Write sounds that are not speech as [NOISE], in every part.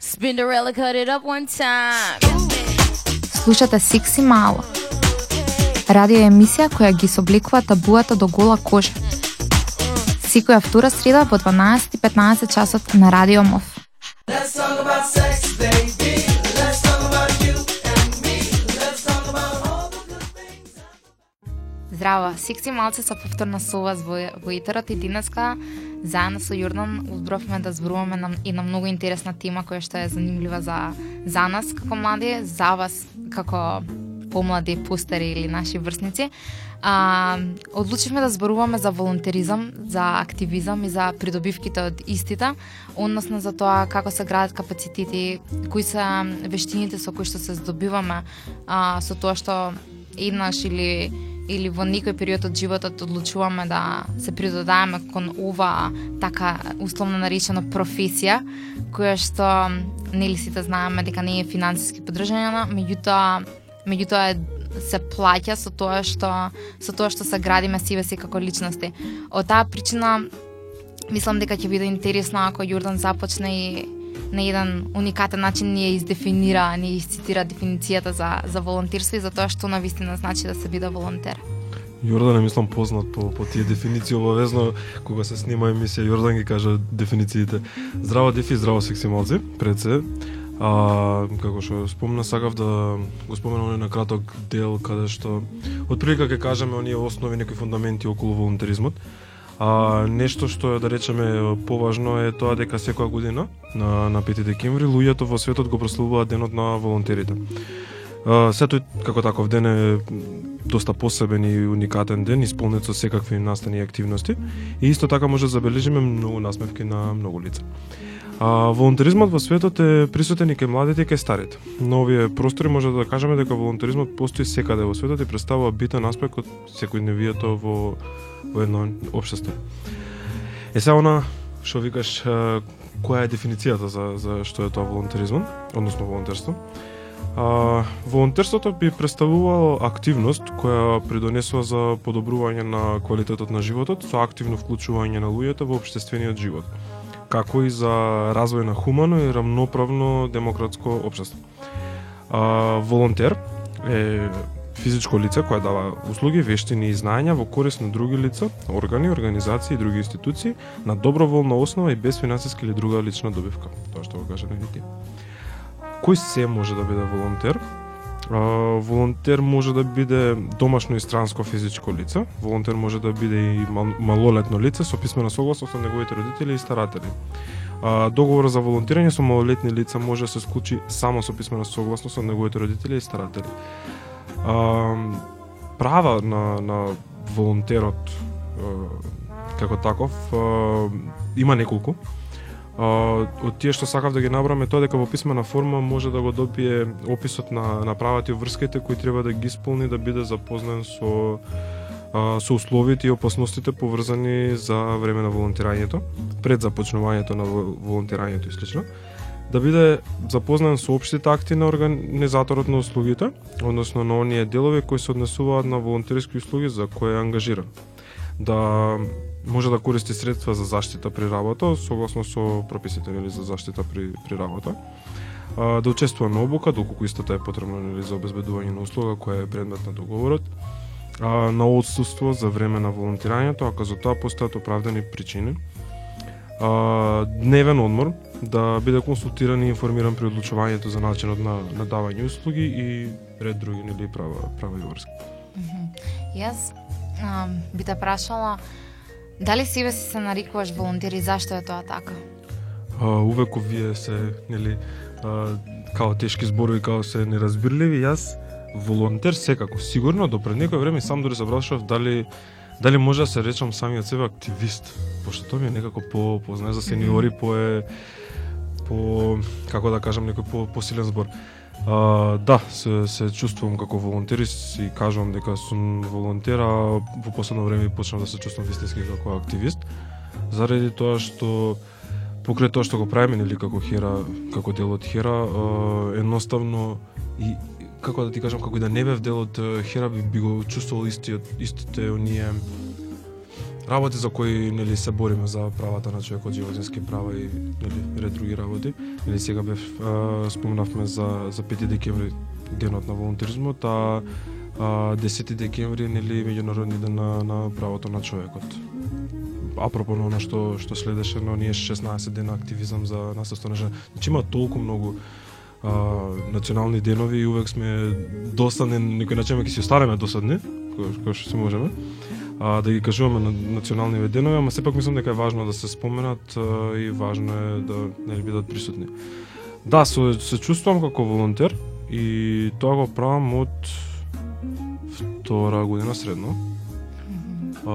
Spinderella cut it up one time. Слушате Сикси Мало. Радио емисија која ги собликува табуата до гола кожа. Секоја втора среда во 12:15 часот на Радио МОВ. Здраво, секси малце со повторна со вас во, во Итерот и денеска заедно со Јордан узбровме да зборуваме на една многу интересна тема која што е занимлива за за нас како млади, за вас како помлади, постари или наши врсници. А, одлучивме да зборуваме за волонтеризам, за активизам и за придобивките од истите, односно за тоа како се градат капацитети, кои се вештините со кои што се здобиваме а, со тоа што еднаш или или во некој период од животот одлучуваме да се придодаваме кон ова така условно наречена професија, која што нели сите знаеме дека не е финансиски поддржана, меѓутоа меѓутоа се плаќа со тоа што со тоа што се градиме себе си како личности. Од таа причина мислам дека ќе биде интересно ако Јордан започне и на еден уникатен начин ни ја издефинира, ни ја изцитира дефиницијата за, за волонтерство и за тоа што на вистина значи да се биде волонтер. Јордан е мислам познат по, по тие дефиниции обавезно кога се снима емисија Јордан ги кажа дефинициите. Здраво дефи, здраво сексималци, пред се. А, како што спомна, сакав да го споменам на краток дел каде што од прилика ќе кажеме оние основи, некои фундаменти околу волонтеризмот. А, нешто што е да речеме поважно е тоа дека секоја година на на 5 декември луѓето во светот го прославуваат денот на волонтерите. А, сето како таков ден е доста посебен и уникатен ден, исполнет со секакви настани и активности. И исто така може да забележиме многу насмевки на многу лица. А, волонтеризмот во светот е присутен и кај младите и кај старите. На овие простори може да кажеме дека волонтеризмот постои секаде во светот и представува битен аспект од секојдневието во во едно општество. Е сега она што викаш која е дефиницијата за за што е тоа волонтеризмот, односно волонтерство. А, волонтерството би представувало активност која придонесува за подобрување на квалитетот на животот со активно вклучување на луѓето во општествениот живот, како и за развој на хумано и рамноправно демократско општество. А, волонтер е физичко лице кое дава услуги, вештини и знаења во корист на други лица, органи, организации и други институции на доброволна основа и без финансиска или друга лична добивка. Тоа што го кажа Нити. Кој се може да биде волонтер? волонтер може да биде домашно и странско физичко лице. Волонтер може да биде и малолетно лице со писмена согласност од неговите родители и старатели. договор за волонтирање со малолетни лица може да се склучи само со писмена согласност од неговите родители и старатели а, права на, на волонтерот а, како таков а, има неколку. А, од тие што сакав да ги набраме тоа дека во писмена форма може да го добие описот на, на правата и врските кои треба да ги исполни да биде запознан со а, со условите и опасностите поврзани за време на волонтирањето, пред започнувањето на волонтирањето и слично да биде запознан со општите акти на организаторот на услугите, односно на оние делови кои се однесуваат на волонтерски услуги за кои е ангажиран. Да може да користи средства за заштита при работа, согласно со прописите нели за заштита при при работа. А, да учествува на обука, доколку истата е потребна нели за обезбедување на услуга која е предмет на договорот. А, на отсуство за време на волонтирањето, ако за тоа постојат оправдани причини. А, дневен одмор, да биде консултиран и информиран при одлучувањето за начинот на, на давање услуги и ред други нели права права и врски. Јас би те прашала дали себе си се нарекуваш волонтер и зашто е тоа така? А, увеку вие се нели а, као тешки зборови као се неразбирливи, јас волонтер секако сигурно до пред некој време сам дури се дали дали може да се речам самиот себе активист, пошто тоа ми е некако по, по знаеш да за сениори, по е по како да кажам некој по посилен збор. А, да, се, се чувствувам како волонтер и кажувам дека сум волонтер, а во последно време почнав да се чувствувам вистински како активист, заради тоа што покрај тоа што го правиме нели како Хера, како дел од Хера, едноставно и како да ти кажам, како и да не бев дел од Хера би, би го чувствувал истиот истите оние работи за кои нели се бориме за правата на човекот, животински права и нели ред други работи. Нели сега бев а, спомнавме за за 5 декември денот на волонтеризмот, а, а 10 декември нели меѓународни ден на, на правото на човекот. Апропо на она што што следеше но ние 16 дена активизам за насостојна жена. Значи има толку многу а, национални денови и увек сме досадни, некој начин ќе си останеме досадни, кој, кој што се можеме а, да ги кажуваме на национални денови, ама сепак мислам дека е важно да се споменат а, и важно е да нели бидат присутни. Да, се, се чувствувам како волонтер и тоа го правам од втора година средно. А,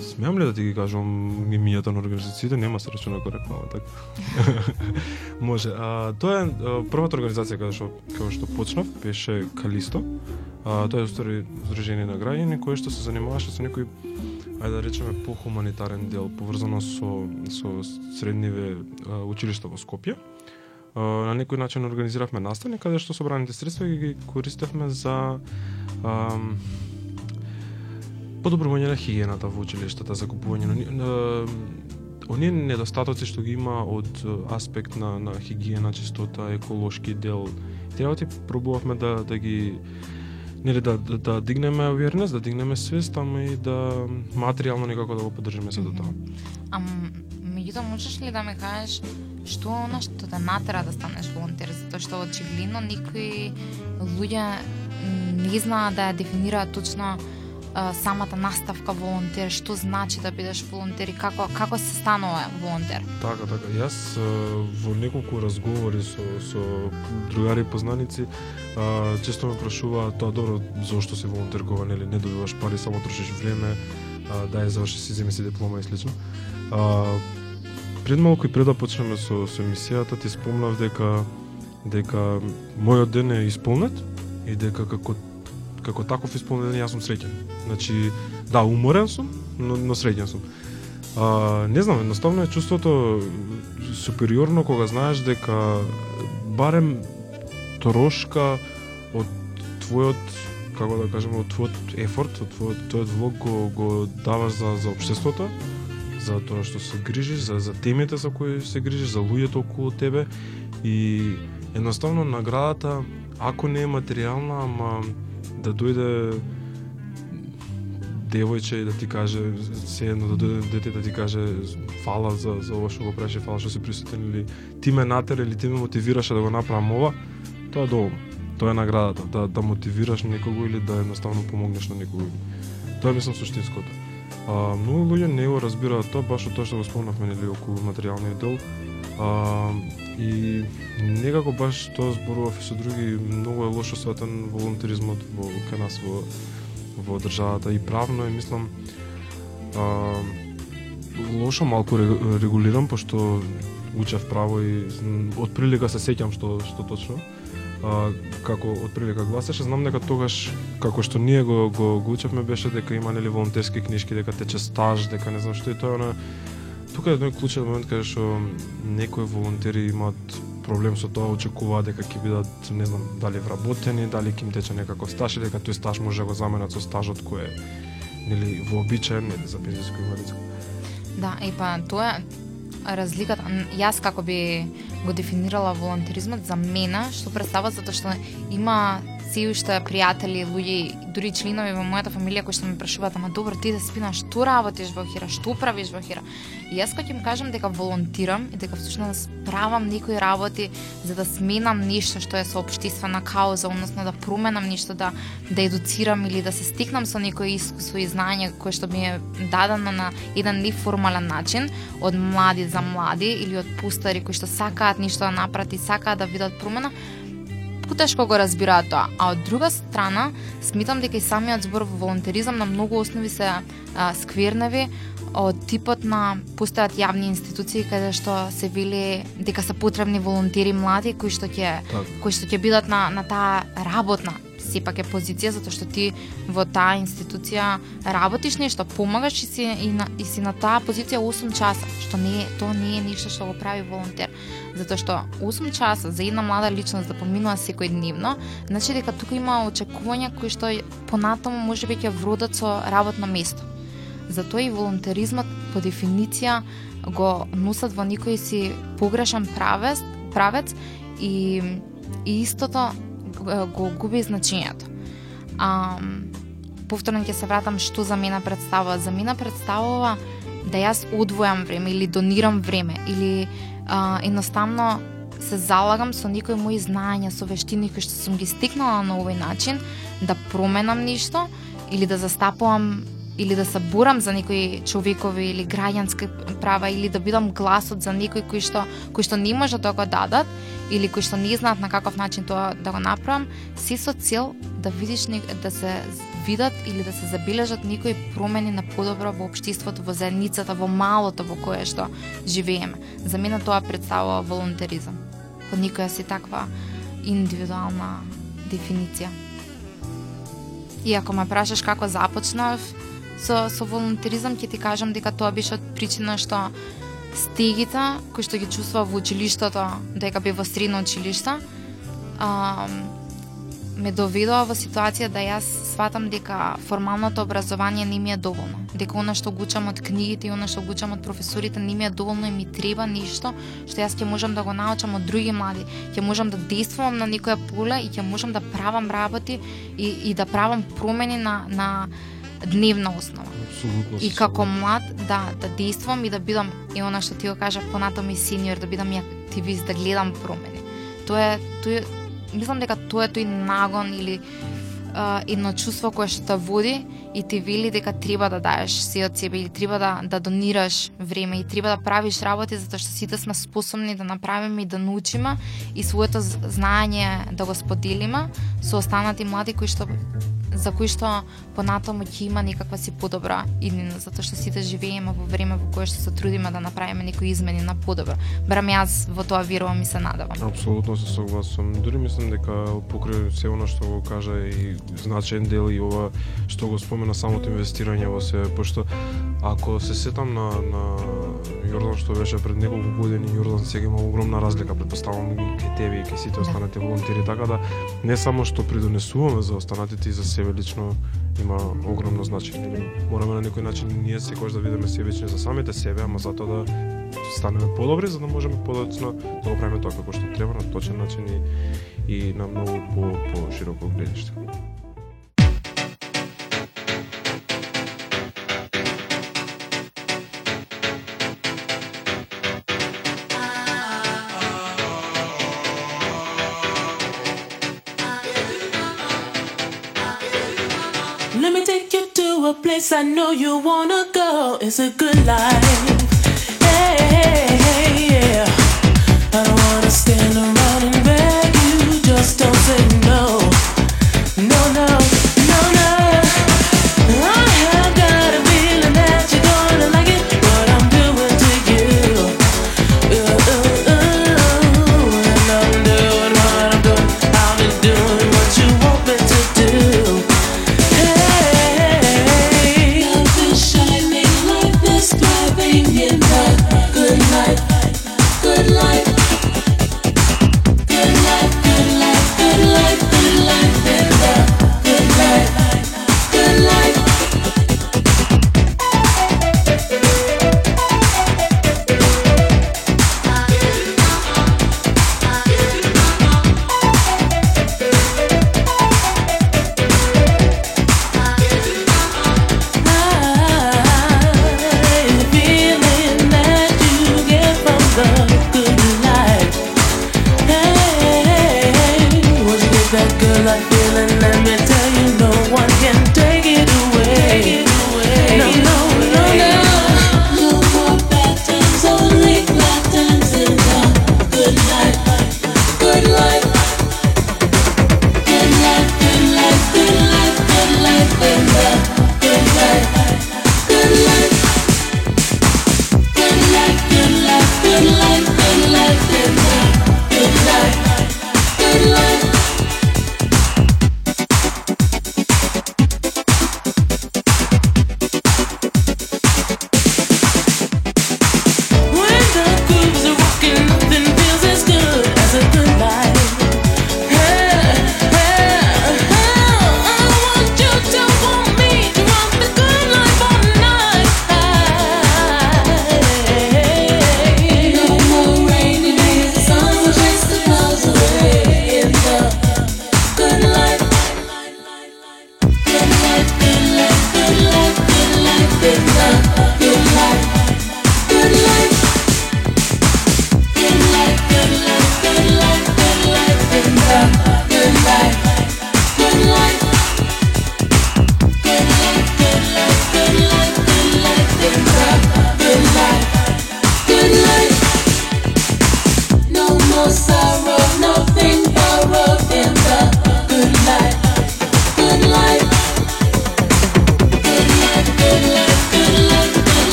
смеам ли да ти ги кажам имињата на организациите? Нема се рачуна коректно, така. [LAUGHS] Може. А, тоа е а, првата организација каде што каде што почнав беше Калисто. А, тоа е устори Сдружение на граѓани кое што се занимаваше со некои, ајде да речеме похуманитарен дел поврзано со со средниве а, училишта во Скопје. А, на некој начин организиравме настани каде што собраните средства ги користевме за а, подобрување на хигиената во училиштата, за купување на, на оние недостатоци што ги има од аспект на на хигиена, чистота, еколошки дел. Треба да ти пробувавме да да ги нели да, да, да дигнеме awareness, да дигнеме свест, ама и да материјално некако да го поддржиме се до тоа. Ам, меѓутоа можеш ли да ми кажеш што она што те натера да станеш волонтер, затоа што очигледно никои луѓе не знаат да ја дефинираат точно а, самата наставка волонтер, што значи да бидеш волонтер и како како се станува волонтер? Така, така. Јас во неколку разговори со со другари и познаници а, често ме прашуваат тоа добро зошто си волонтер кога нели не добиваш пари, само трошиш време, а, да ја заврши си земи си диплома и слично. А, пред малку и пред да почнеме со со емисијата ти спомнав дека дека мојот ден е исполнет и дека како како таков исполнен јас сум среќен. Значи, да, уморен сум, но, но среќен сум. А, не знам, едноставно е чувството супериорно кога знаеш дека барем трошка од твојот како да кажеме, од твојот ефорт, од твојот, твојот влог го, го даваш за, за обштеството, за тоа што се грижиш, за, за темите за кои се грижиш, за луѓето околу тебе и едноставно наградата, ако не е материјална, ама да дојде девојче и да ти каже се едно да дојде дете да ти каже фала за за ова што го праше, фала што си присутен или ти ме натера или ти ме мотивираше да го направам ова, тоа е доволно. Тоа е наградата, да да мотивираш некого или да едноставно помогнеш на некого. Тоа мислам суштинското. А, многу луѓе не го разбираат тоа, баш тоа што го спомнавме нели околу материјалниот дел. А, и некако баш тоа зборував и со други, многу е лошо сватен волонтеризмот во кај нас во во државата и правно е мислам а, лошо малку регулирам пошто учев право и од прилика се сеќам што што точно а, како од прилика гласеше, знам дека тогаш како што ние го го, го учевме беше дека има нели волонтерски книжки, дека тече стаж, дека не знам што и тоа тука е едној клучен момент каде што некои волонтери имаат проблем со тоа, очекуваа дека ќе бидат, не знам, дали вработени, дали ќе им тече некако стаж или дека тој стаж може да го заменат со стажот кој е нели вообичаен нели за пензијско инвалидско. Да, и па тоа разликата, јас како би го дефинирала волонтеризмот за мене, што представа затоа што има си уште пријатели, луѓе, дури членови во мојата фамилија кои што ме прашуваат, ама добро, ти да спина, што работиш во Хира, што правиш во Хира? И јас кога им кажам дека волонтирам и дека всушност правам некои работи за да сменам нешто што е со општествена кауза, односно да променам нешто, да да едуцирам или да се стикнам со некои искуство и знање кое што ми е дадено на еден неформален начин од млади за млади или од пустари кои што сакаат нешто да направат и сакаат да видат промена, потешко го разбираат тоа. А од друга страна, смитам дека и самиот збор во волонтеризам на многу основи се а, скверневи од типот на постојат јавни институции каде што се вели дека се потребни волонтери млади кои што ќе кои што ќе бидат на на таа работна сепак е позиција затоа што ти во таа институција работиш нешто, помагаш и си и на, и си на таа позиција 8 часа, што не е тоа не е ништо што го прави волонтер. Затоа што 8 часа за една млада личност да поминува секој дневно, значи дека тука има очекувања кои што понатаму можеби ќе вродат со работно место. Затоа и волонтеризмот по дефиниција го носат во никој си погрешен правец, правец и, и истото го губи значењето. А, повторно ќе се вратам што за мене представува. За мене представува да јас одвојам време или донирам време или а, едноставно се залагам со некои мои знаења, со вештини кои што сум ги стикнала на овој начин да променам нешто или да застапувам или да се борам за некои човекови или граѓански права или да бидам гласот за некои кои што кои што не можат да го дадат или кои што не знаат на каков начин тоа да го направам, се со цел да видиш да се видат или да се забележат некои промени на подобро во општеството, во заедницата, во малото во кое што живееме. За мене тоа представува волонтеризам. По никоја си таква индивидуална дефиниција. И ако ме прашаш како започнав, со, со волонтеризам ќе ти кажам дека тоа беше причина што стегите кои што ги чувствува во училиштото дека би во средно училиште, а, ме доведува во ситуација да јас сватам дека формалното образование не ми е доволно. Дека она што го учам од книгите и она што го учам од професорите не ми е доволно и ми треба нешто што јас ќе можам да го научам од други млади. Ќе можам да действувам на некоја поле и ќе можам да правам работи и, и да правам промени на, на дневна основа. Апсолутно. И како млад, да, да действувам и да бидам, и она што ти го кажа понатоа и сениор, да бидам и активист, да гледам промени. Тоа е, тоа е, мислам дека тоа е тој нагон или а, едно чувство кое што те води и ти вели дека треба да даеш се од себе или треба да, да донираш време и треба да правиш работи затоа што сите сме способни да направиме и да научиме и своето знаење да го споделиме со останати млади кои што за кои што понатаму ќе има некаква си подобра иднина, затоа што сите живееме во време во кое што се трудиме да направиме некои измени на подобро. Барам јас во тоа верувам и се надевам. Апсолутно се согласувам. Дури мислам дека покрај се она што го кажа и значаен дел и ова што го спомена самото инвестирање во себе, пошто ако се сетам на на Јордан што беше пред неколку години, Јордан сега има огромна разлика, претпоставувам кај тебе и кај сите останати волонтери, така да не само што придонесуваме за останатите и за себе лично има огромно значење. Мораме на некој начин ние секогаш да бидеме себични за самите себе, ама затоа да станеме подобри за да можеме подоцна да го правиме тоа како што треба на точен начин и, и на многу по, по широко гледиште. I know you wanna go. It's a good life.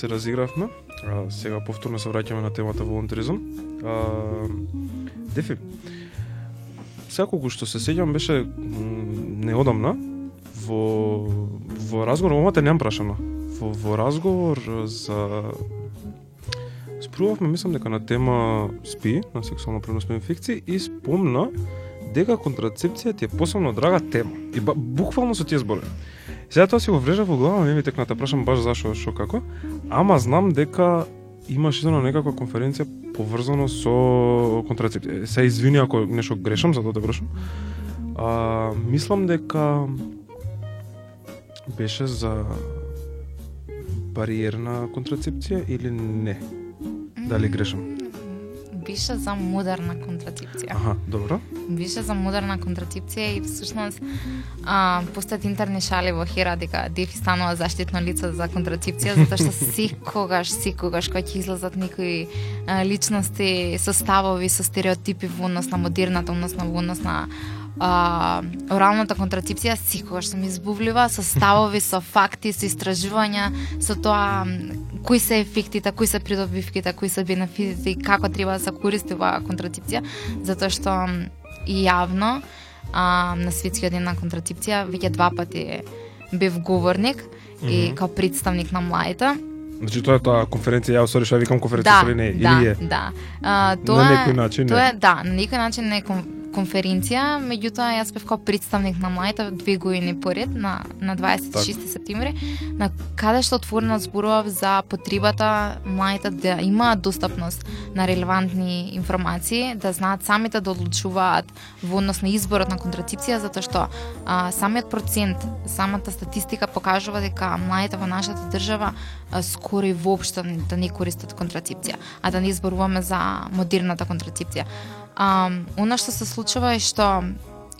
Се разигравме. А, сега повторно се враќаме на темата волонтеризам. А, Дефи, сега колку што се сеќавам беше неодамна во во разговор, ова те немам прашано. Во, во разговор за спрувавме, мислам дека на тема СПИ, на сексуално преносни инфекции и спомна дека контрацепција ти е посебно драга тема. И ба, буквално со тие збори. Сега тоа си го врежа во глава, ми ми текната да прашам баш зашо, шо како, ама знам дека имаш едно некаква конференција поврзано со контрацепција. Се извини ако нешто грешам, за да те прашам. А, мислам дека беше за бариерна контрацепција или не? Дали грешам? Беше за модерна контрацепција. Аха, добро. Беше за модерна контрацепција и всушност а, постојат интерни шали во Хера дека Дефи станува заштитно лице за контрацепција затоа што [LAUGHS] секогаш, секогаш кога ќе излезат некои а, личности со ставови, со стереотипи во однос на модерната, односно во однос на а, оралната контрацепција секогаш сум избувлива со ставови, со факти, со истражувања, со тоа кои се ефектите, кои се придобивките, кои се бенефитите и како треба да се користи оваа контрацепција, затоа што и јавно а, на светскиот ден на контрацепција веќе два пати бев говорник и Мгм. као представник на младите. Значи тоа е таа конференција, ја сори што викам конференција, Да, или не, да, или е. да. А, тоа На некој начин, Тоа е, да, на некој начин не е кон- конференција, меѓутоа јас бев као представник на младите две години поред на на 26 септември, на каде што отворено зборував за потребата младите да имаат достапност на релевантни информации, да знаат самите да одлучуваат во однос на изборот на контрацепција затоа што а, самиот процент, самата статистика покажува дека младите во нашата држава а, скоро и воопшто да не користат контрацепција, а да не изборуваме за модерната контрацепција. А, она што се случува е што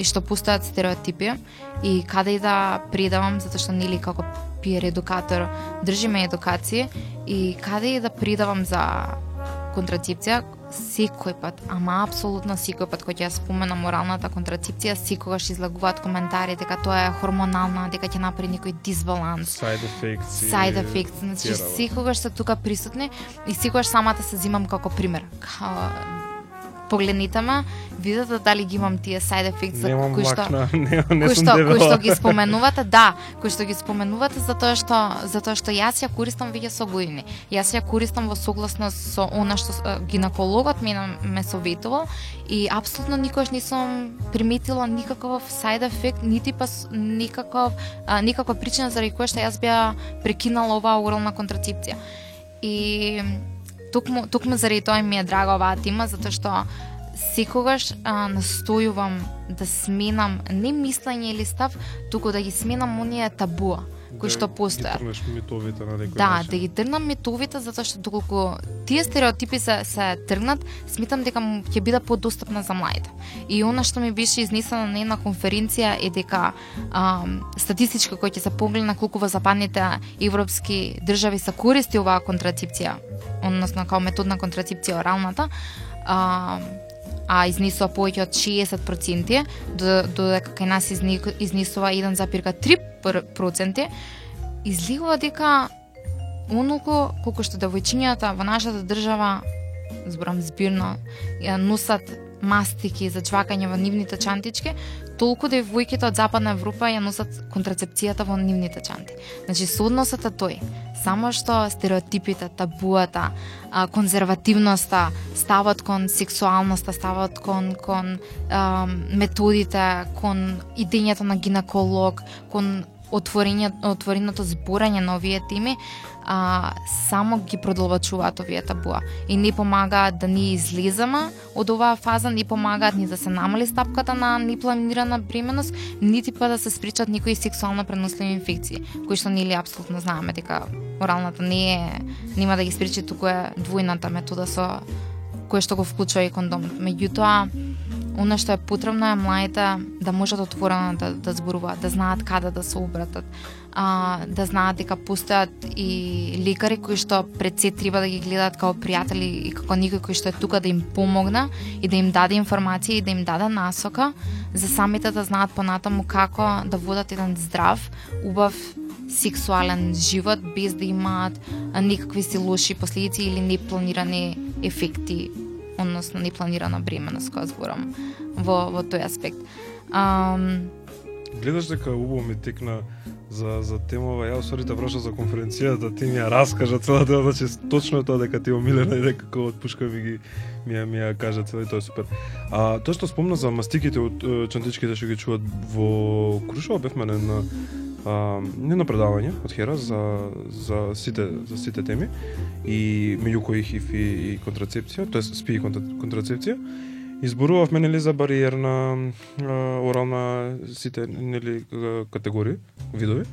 и што постојат стереотипи и каде и да предавам затоа што нели како пиер едукатор држиме едукација и каде и да предавам за контрацепција секој пат, ама апсолутно секој пат кога ќе ја споменам моралната контрацепција, секогаш излагуваат коментари дека тоа е хормонална, дека ќе направи некој дисбаланс Side effects. side effects, значи секогаш се тука присутни и секогаш самата се зимам како пример. Као, погледнете ме, видете дали ги имам тие side effects за кои што [LAUGHS] не, не кои што, кои што ги споменувате, да, кои што ги споменувате затоа што затоа што јас ја користам веќе со години. Јас ја користам во согласност со она што гинекологот мене ме советувал и апсолутно никогаш не сум приметила никаков side effect, нити пас никаков а, никаква причина заради која што јас беа прекинала оваа орална контрацепција. И токму токму заради тоа ми е драга оваа тема затоа што секогаш а, настојувам да сменам не мислење или став, туку да ги сменам оние табуа кои што Ги постојат. тргнеш митовите на некој Да, начин. да ги тргнам митовите затоа што доколку тие стереотипи се се тргнат, сметам дека ќе биде подостапна за младите. И она што ми беше изнесено на една конференција е дека а, статистички кој ќе се погледне колку во западните европски држави се користи оваа контрацепција, односно као методна контрацепција оралната, а, а изнесува повеќе од 60%, додека кај нас изнесува 1,3%, излегува дека онолку колку што девојчињата во нашата држава зборам збирно ја носат мастики за чвакање во нивните чантички, толку да девојките од западна Европа ја носат контрацепцијата во нивните чанти. Значи соодносот е тој. Само што стереотипите, табуата, конзервативноста, стават кон сексуалноста, стават кон кон а, методите, кон идењето на гинеколог, кон отворење, отвореното зборање на овие теми, а, само ги продолбачуваат овие табуа и не помагаат да ни излеземе од оваа фаза, не помагаат ни да се намали стапката на непланирана бременост, нити па да се спречат никои сексуално преносливи инфекции, кои што ние апсолутно знаеме дека моралната не е нема да ги спречи, туку е двојната метода со кој што го вклучува и кондомот. Меѓутоа, Оно што е потребно е младите да можат отворено да, да зборуваат, да знаат каде да се обратат, а, да знаат дека постојат и лекари кои што пред се треба да ги гледаат како пријатели и како никој кој што е тука да им помогна и да им даде информација и да им даде насока за самите да знаат понатаму како да водат еден здрав, убав сексуален живот без да имаат никакви си лоши последици или непланирани ефекти, односно непланирана бременост, која зборам во во тој аспект. Ам, Гледаш дека убаво ми текна за за темова, ја сори да врашам за конференцијата, ти ми ја раскажа целата, значи точно тоа дека ти омилена и дека кога отпушка ми ги ми ја, ми ја кажа цела и тоа е супер. А тоа што спомна за мастиките од чантичките што ги чуваат во Крушево бевме на на а, не на предавање од Хера за за сите за сите теми и меѓу кои ХИВ и, и контрацепција, тоа СПИ и контра- контрацепција. Изборувавме нели за бариерна а, орална сите нели категории, видови.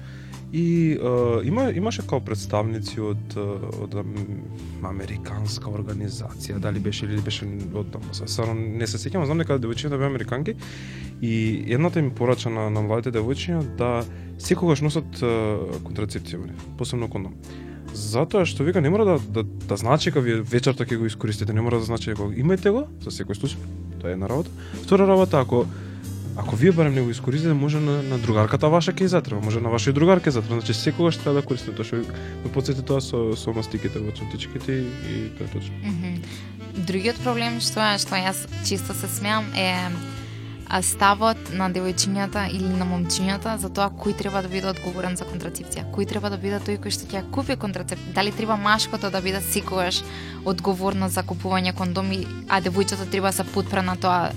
И а, има имаше како представници од од американска организација, дали беше или беше од таму, стварно не се сеќавам, знам дека девојчињата беа американки и едната им порача на, на младите девојчиња да секогаш носат контрацепција, посебно кондом. Затоа што вика не мора да да, да значи кога вие вечерта ќе го искористите, не мора да значи дека имајте го за секој случај. Тоа е една работа. Втора работа ако ако вие барем не го искористите, може на, на другарката ваша ќе затреба, може на вашиот другар ќе затреба. Значи секогаш треба да користите тоа што ме потсети тоа со со мастиките во чантичките и, тоа точно. Mm -hmm. Другиот проблем што е што јас често се смеам е а, ставот на девојчињата или на момчињата за тоа кој треба да биде одговорен за контрацепција, кој треба да биде тој кој што ќе ја купи контрацепција, дали треба машкото да биде секогаш одговорно за купување кондоми, а девојчето треба да се потпре на тоа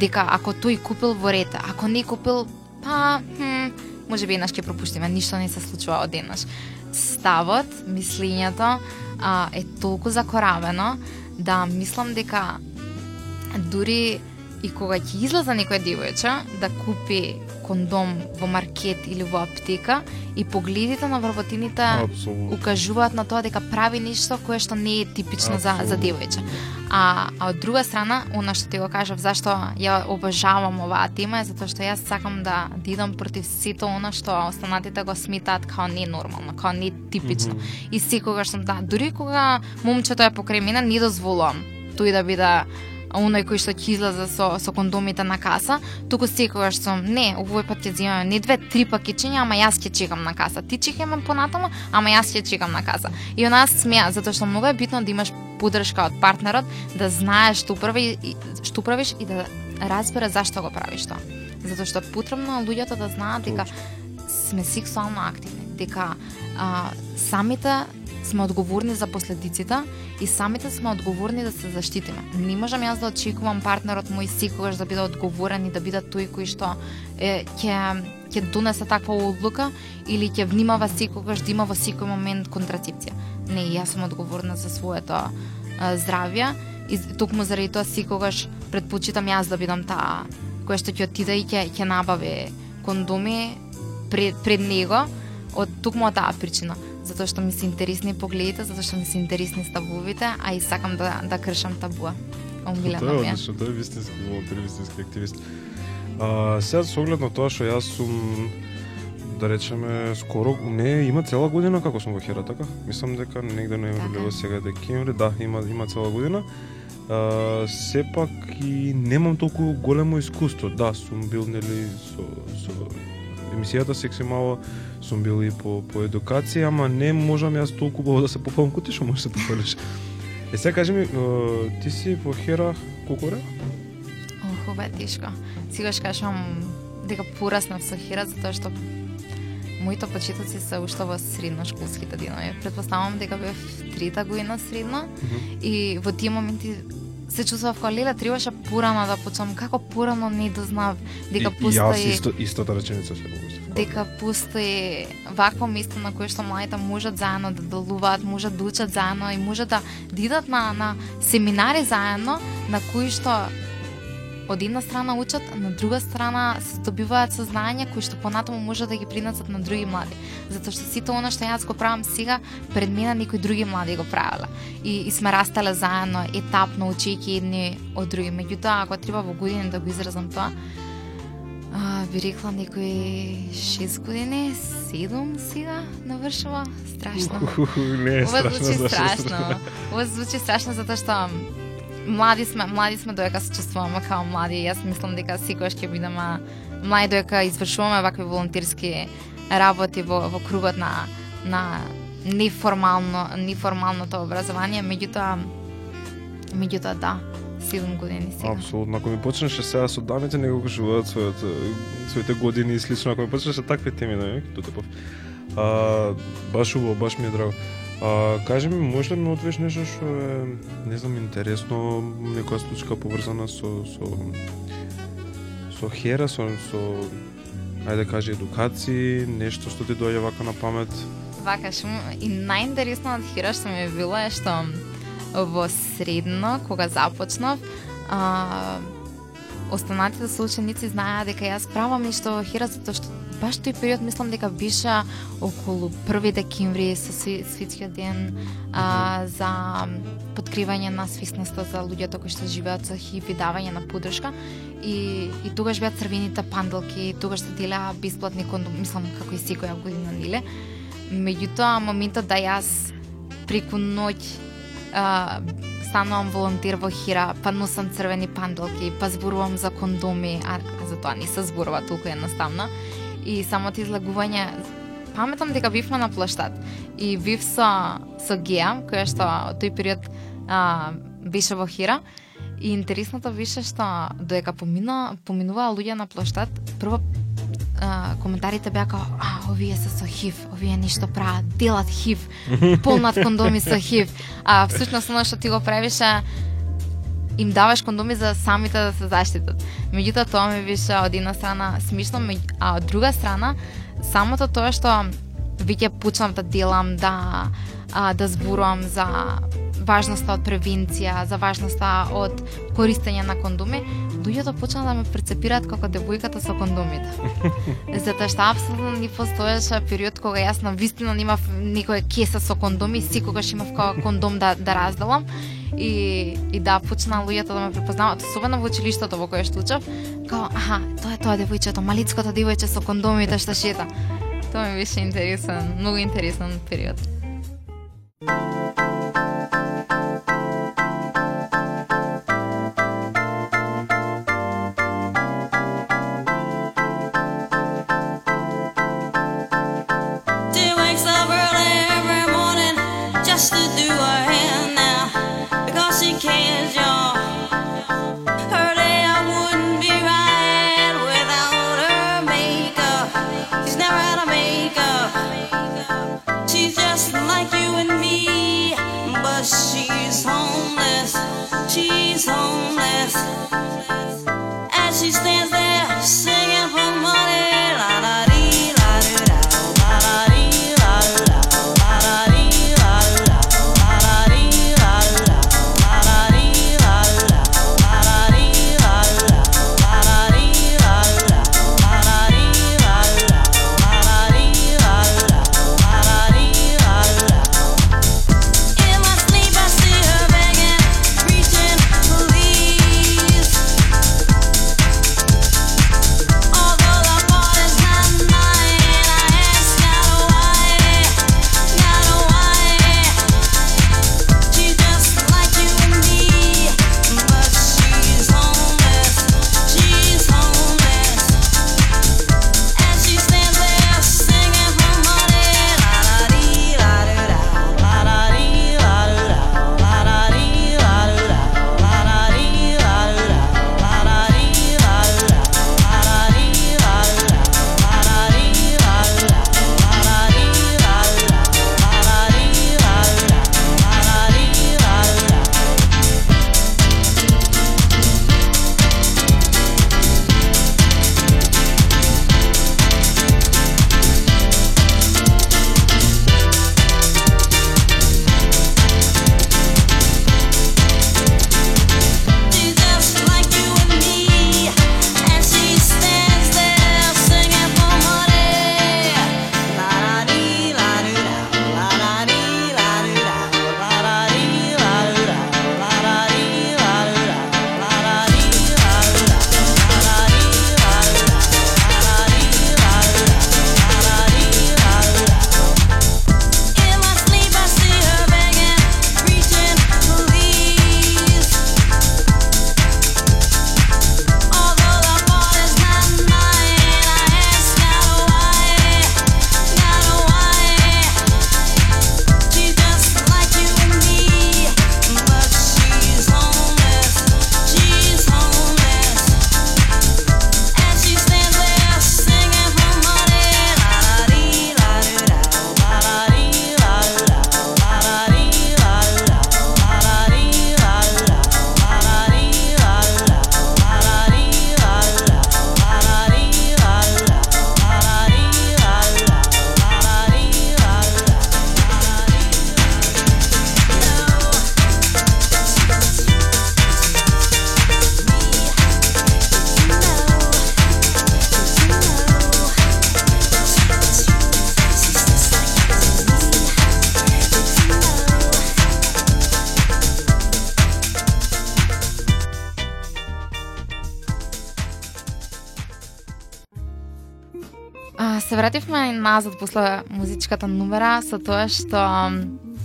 дека ако тој купил во ред, ако не купил, па, хм, може би еднаш ќе пропуштиме, ништо не се случува од еднаш. Ставот, мислењето а, е толку закоравено да мислам дека дури и кога ќе излезе некоја девојче да купи кондом во маркет или во аптека и погледите на вработините Апсолутно. укажуваат на тоа дека прави нешто кое што не е типично за, за девојче. А, а од друга страна, она што ти го кажав, зашто ја обожавам оваа тема е затоа што јас сакам да, да идам против сето она што останатите го сметаат као ненормално, као не типично. Мгм. И секогаш сум таа, дури кога момчето е покрај мене, не дозволувам тој да биде оној кој што ќе излезе со, со кондомите на каса, туку секогаш сум, не, овој пат ќе земаме не две, три пакетчиња, ама јас ќе чекам на каса. Ти чекаме понатаму, ама јас ќе чекам на каса. И она смеа, затоа што многу е битно да имаш поддршка од партнерот, да знаеш што прави што правиш и да разбере зашто го правиш тоа. Затоа што е потребно луѓето да знаат дека сме сексуално активни, дека а, самите сме одговорни за последиците и самите сме одговорни да се заштитиме. Не можам јас да очекувам партнерот мој секогаш да биде одговорен и да биде тој кој што е, ќе ќе донесе таква одлука или ќе внимава секогаш да има во секој момент контрацепција. Не, јас сум одговорна за своето здравје и токму заради тоа секогаш предпочитам јас да бидам таа која што ќе отиде и ќе ќе набави кондоми пред, пред него од токму од таа причина затоа што ми се интересни погледите, затоа што ми се интересни ставовите, а и сакам да да кршам табуа. Омилена Тоа е одлично, тоа е вистински волонтер, вистински активист. А, сега со оглед на тоа што јас сум да речеме скоро не има цела година како сум во Хера така. Мислам дека негде ноември Така. лево сега декември, да, има има цела година. А, сепак и немам толку големо искуство. Да, сум бил нели со со емисијата секси мало, сум бил и по по едукација, ама не можам јас толку убаво да се попалам кој ти што можеш да се попалиш. Е сега кажи ми, ти си во Хера колку време? Ох, ова е тешко. Сигаш кажам дека пораснав со Хера затоа што моите почетоци се уште во средношколските денови. Предпоставам дека бев трета година средно и во тие моменти се чувствував како леле требаше порано да почнам. Како порано не дознав дека И- и Јас постои исто, истата реченица се го дека постои вакво место на кое што младите можат заедно да делуваат, можат да учат заедно и можат да, да идат на, на семинари заедно на кои што од една страна учат, на друга страна се добиваат сознања кои што понатаму може да ги принесат на други млади. Затоа што сите она што јас го правам сега, пред мене некои други млади го правеле. И, и сме растеле заедно, етапно, учејќи едни од други. Меѓутоа, ако треба во години да го изразам тоа, А, би рекла некои 6 години, 7 сега навршува. Страшно. не е Ова страшно. звучи страшно. Ова звучи страшно затоа што млади сме, млади сме доека се чувствуваме као млади. Јас мислам дека секогаш ќе бидеме млади доека извршуваме вакви волонтерски работи во, во кругот на, на неформално, неформалното образование, меѓутоа, меѓутоа да, 7 години сега. Апсолутно. Ако ми почнеше сега со дамите, некако живеат својот, своите години и слично, ако ми почнеше такви теми, да ми тутепов. А, баш убаво, баш ми е драго. А, кажи ми, можеш ли да ми отвеш нешто што е, не знам, интересно, некоја случка поврзана со, со, со хера, со, со ајде да кажи едукација, нешто што ти доаѓа вака на памет? Вака, шум, и најинтересно од хира што ми било е што во средно, кога започнав, а, останатите да соученици знаеа дека јас правам нешто во хира, затоа што баш тој период мислам дека беше околу 1 декември со светскиот ден а, за подкривање на свисноста за луѓето кои што живеат со ХИВ и давање на поддршка и, и тогаш беа црвените панделки, тогаш се делеа бесплатни кондом мислам како и секоја година, ниле? Меѓутоа, моментот да јас преку ноќ а, станувам волонтер во Хира, па носам црвени пандалки, па зборувам за кондоми, а, а за тоа не се зборува толку едноставно. И самото излагување паметам дека бивме на плаштат и бив со со Геа, која што тој период а, беше во Хира. И интересното беше што доека помина, поминуваа луѓе на площад, прво а, коментарите беа како а, овие се со хив, овие ништо прават, делат хив, [LAUGHS] полнат кондоми со хив. А всушност оно што ти го правише им даваш кондоми за самите да се заштитат. Меѓутоа тоа ми беше од една страна смишно, меѓу- а од друга страна самото тоа што веќе почнав да делам, да а, да зборувам за важноста од превенција, за важноста од користење на кондоми, луѓето почнаа да ме прецепираат како девојката со кондомите. [LAUGHS] Затоа што апсолутно не постоеше период кога јас на вистина немав некоја кеса со кондоми, секогаш имав како кондом да да разделам и и да почнаа луѓето да ме препознаваат, особено во училиштето во кое што учев, као аха, тоа е тоа девојчето, малицкото девојче со кондомите што шета. Тоа ми беше интересен, многу интересен период. She's just like you and me, but she's homeless. She's homeless. As she stands there singing. Назад после музичката нумера, со тоа што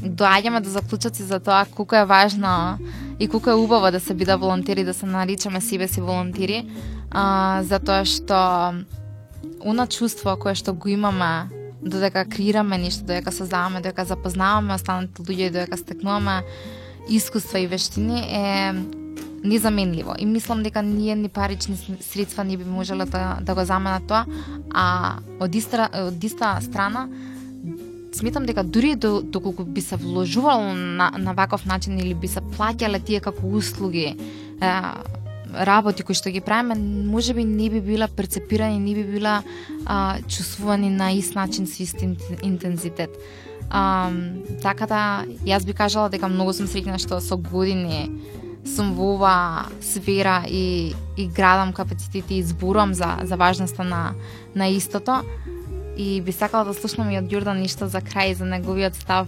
доаѓаме да до заклучоци за тоа колку е важно и колку е убаво да се биде волонтери, да се наричаме себе си волонтери, а, затоа што она чувство кое што го имаме додека креираме нешто, додека создаваме, додека запознаваме останатите луѓе и додека стекнуваме искуства и вештини е незаменливо. И мислам дека ние ни парични средства не би можеле да, да го заменат тоа, а од иста, од иста страна сметам дека дури до, доколку би се вложувало на, на ваков начин или би се плаќале тие како услуги, е, работи кои што ги правиме, може би не би била перцепирани, не би била а, чувствувани на ист начин со ист интензитет. А, така да, јас би кажала дека многу сум среќна што со години сум во ова сфера и, и градам капацитети и зборувам за, за важноста на, на истото. И би сакала да слушнам и од Јордан ништо за крај за неговиот став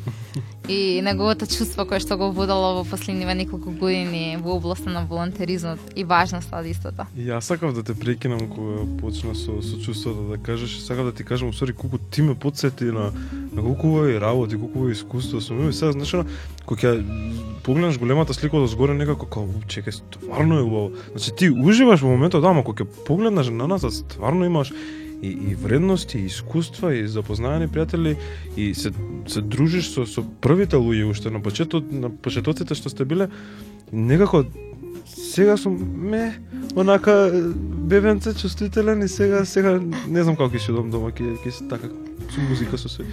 и неговото чувство кое што го водало во последниве неколку години во областа на волонтеризмот и важноста од истото. Ја Јас сакав да те прекинам кога почна со, со чувството да кажеш, сакав да ти кажам усори колку ти ме подсети на на колку убави работи, колку убави искуство сум имал и сега знаеш кога ќе погледнеш големата слика од згоре некако како чекај стварно е убаво. Значи ти уживаш во моментот, да, ама кога ќе погледнеш на назад стварно имаш и, и вредности, и искуства, и запознаени пријатели, и се, се дружиш со, со првите луѓе уште на почетот, на почетоците што сте биле, некако сега сум ме онака бебенце чувствителен и сега сега не знам како ќе си одам дома ќе ќе така со музика со се.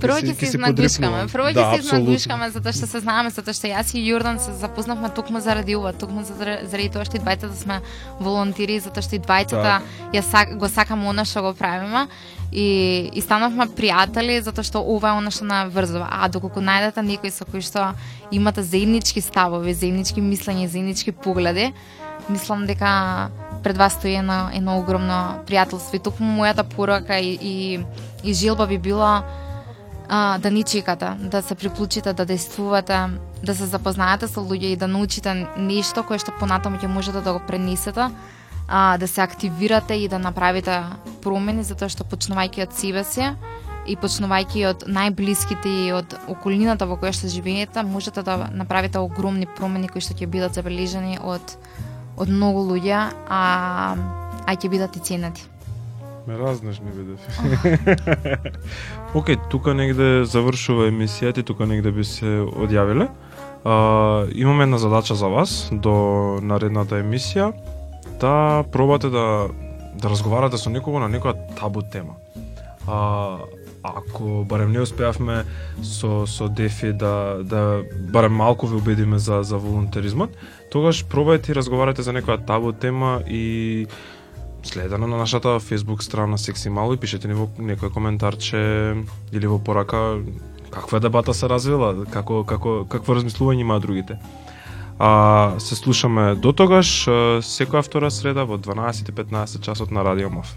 Прво се- ќе подрипнувам. прво ќе Да, се изнадушкаме затоа што се знаеме, затоа што јас и Јордан се запознавме токму заради ова, токму заради, заради тоа што и двајцата сме волонтери, затоа што и двајцата ја сак, го сакаме она што го правиме и и станавме пријатели затоа што ова е она што на врзува. А доколку најдете некој со кој што имате заеднички ставови, заеднички мислења, заеднички погледи, мислам дека пред вас стои едно, едно огромно пријателство. И токму мојата порака и, и, и желба би била а, да ни чекате, да се приклучите, да действувате, да се запознаете со луѓе и да научите нешто кое што понатаму ќе можете да го пренесете, а, да се активирате и да направите промени, затоа што почнувајќи од себе си и почнувајќи од најблиските и од околината во која што живеете, можете да направите огромни промени кои што ќе бидат забележани од од многу луѓе, а а ќе бидат и ценети. Ме разнеш не бидев. [LAUGHS] Океј, тука негде завршува емисијата и тука негде би се одјавиле. А, имаме една задача за вас до наредната емисија да пробате да да разговарате со некого на некоја табу тема. А, ако барем не успеавме со со Дефи да да барем малку ве убедиме за за волонтеризмот, тогаш пробајте и разговарате за некоја табу тема и следено на нашата Facebook страна Секси Мало и пишете ни во некој коментарче или во порака каква дебата се развила, како како какво размислување имаат другите. А се слушаме до тогаш секоја втора среда во 12:15 часот на Радио МОВ.